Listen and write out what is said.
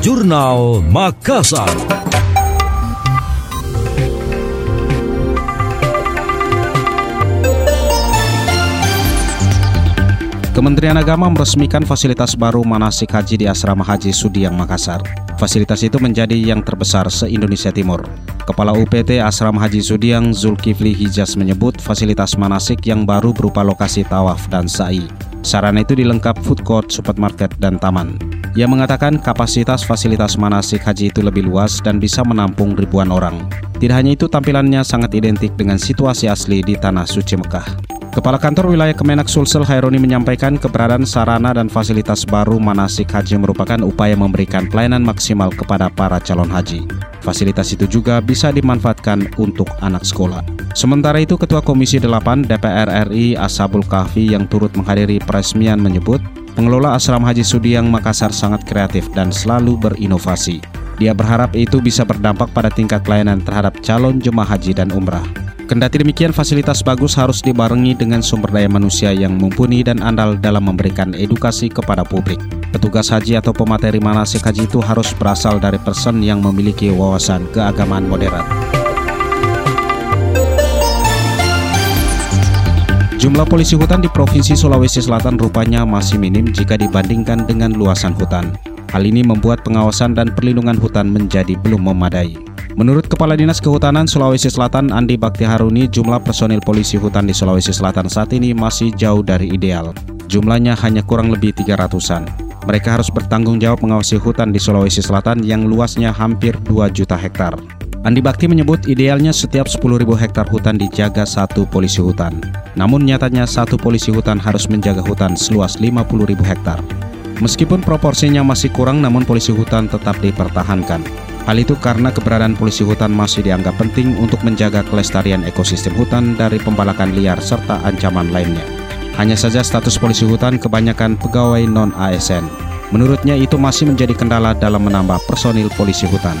Jurnal Makassar. Kementerian Agama meresmikan fasilitas baru manasik haji di Asrama Haji Sudiang Makassar. Fasilitas itu menjadi yang terbesar se-Indonesia Timur. Kepala UPT Asrama Haji Sudiang Zulkifli Hijaz menyebut fasilitas manasik yang baru berupa lokasi tawaf dan sa'i. Sarana itu dilengkap food court, supermarket, dan taman. Ia mengatakan kapasitas fasilitas manasik haji itu lebih luas dan bisa menampung ribuan orang. Tidak hanya itu, tampilannya sangat identik dengan situasi asli di Tanah Suci Mekah. Kepala Kantor Wilayah Kemenak Sulsel Haironi menyampaikan keberadaan sarana dan fasilitas baru manasik haji merupakan upaya memberikan pelayanan maksimal kepada para calon haji. Fasilitas itu juga bisa dimanfaatkan untuk anak sekolah. Sementara itu, Ketua Komisi 8 DPR RI Asabul Kahfi yang turut menghadiri peresmian menyebut, pengelola Asrama Haji Sudiang Makassar sangat kreatif dan selalu berinovasi. Dia berharap itu bisa berdampak pada tingkat pelayanan terhadap calon jemaah haji dan umrah. Kendati demikian, fasilitas bagus harus dibarengi dengan sumber daya manusia yang mumpuni dan andal dalam memberikan edukasi kepada publik. Petugas haji atau pemateri manasik haji itu harus berasal dari person yang memiliki wawasan keagamaan modern. Jumlah polisi hutan di Provinsi Sulawesi Selatan rupanya masih minim jika dibandingkan dengan luasan hutan. Hal ini membuat pengawasan dan perlindungan hutan menjadi belum memadai. Menurut Kepala Dinas Kehutanan Sulawesi Selatan Andi Bakti Haruni, jumlah personil polisi hutan di Sulawesi Selatan saat ini masih jauh dari ideal. Jumlahnya hanya kurang lebih 300-an. Mereka harus bertanggung jawab mengawasi hutan di Sulawesi Selatan yang luasnya hampir 2 juta hektar. Andi Bakti menyebut idealnya setiap 10.000 hektar hutan dijaga satu polisi hutan. Namun nyatanya satu polisi hutan harus menjaga hutan seluas 50.000 hektar. Meskipun proporsinya masih kurang namun polisi hutan tetap dipertahankan. Hal itu karena keberadaan polisi hutan masih dianggap penting untuk menjaga kelestarian ekosistem hutan dari pembalakan liar serta ancaman lainnya. Hanya saja status polisi hutan kebanyakan pegawai non-ASN. Menurutnya itu masih menjadi kendala dalam menambah personil polisi hutan.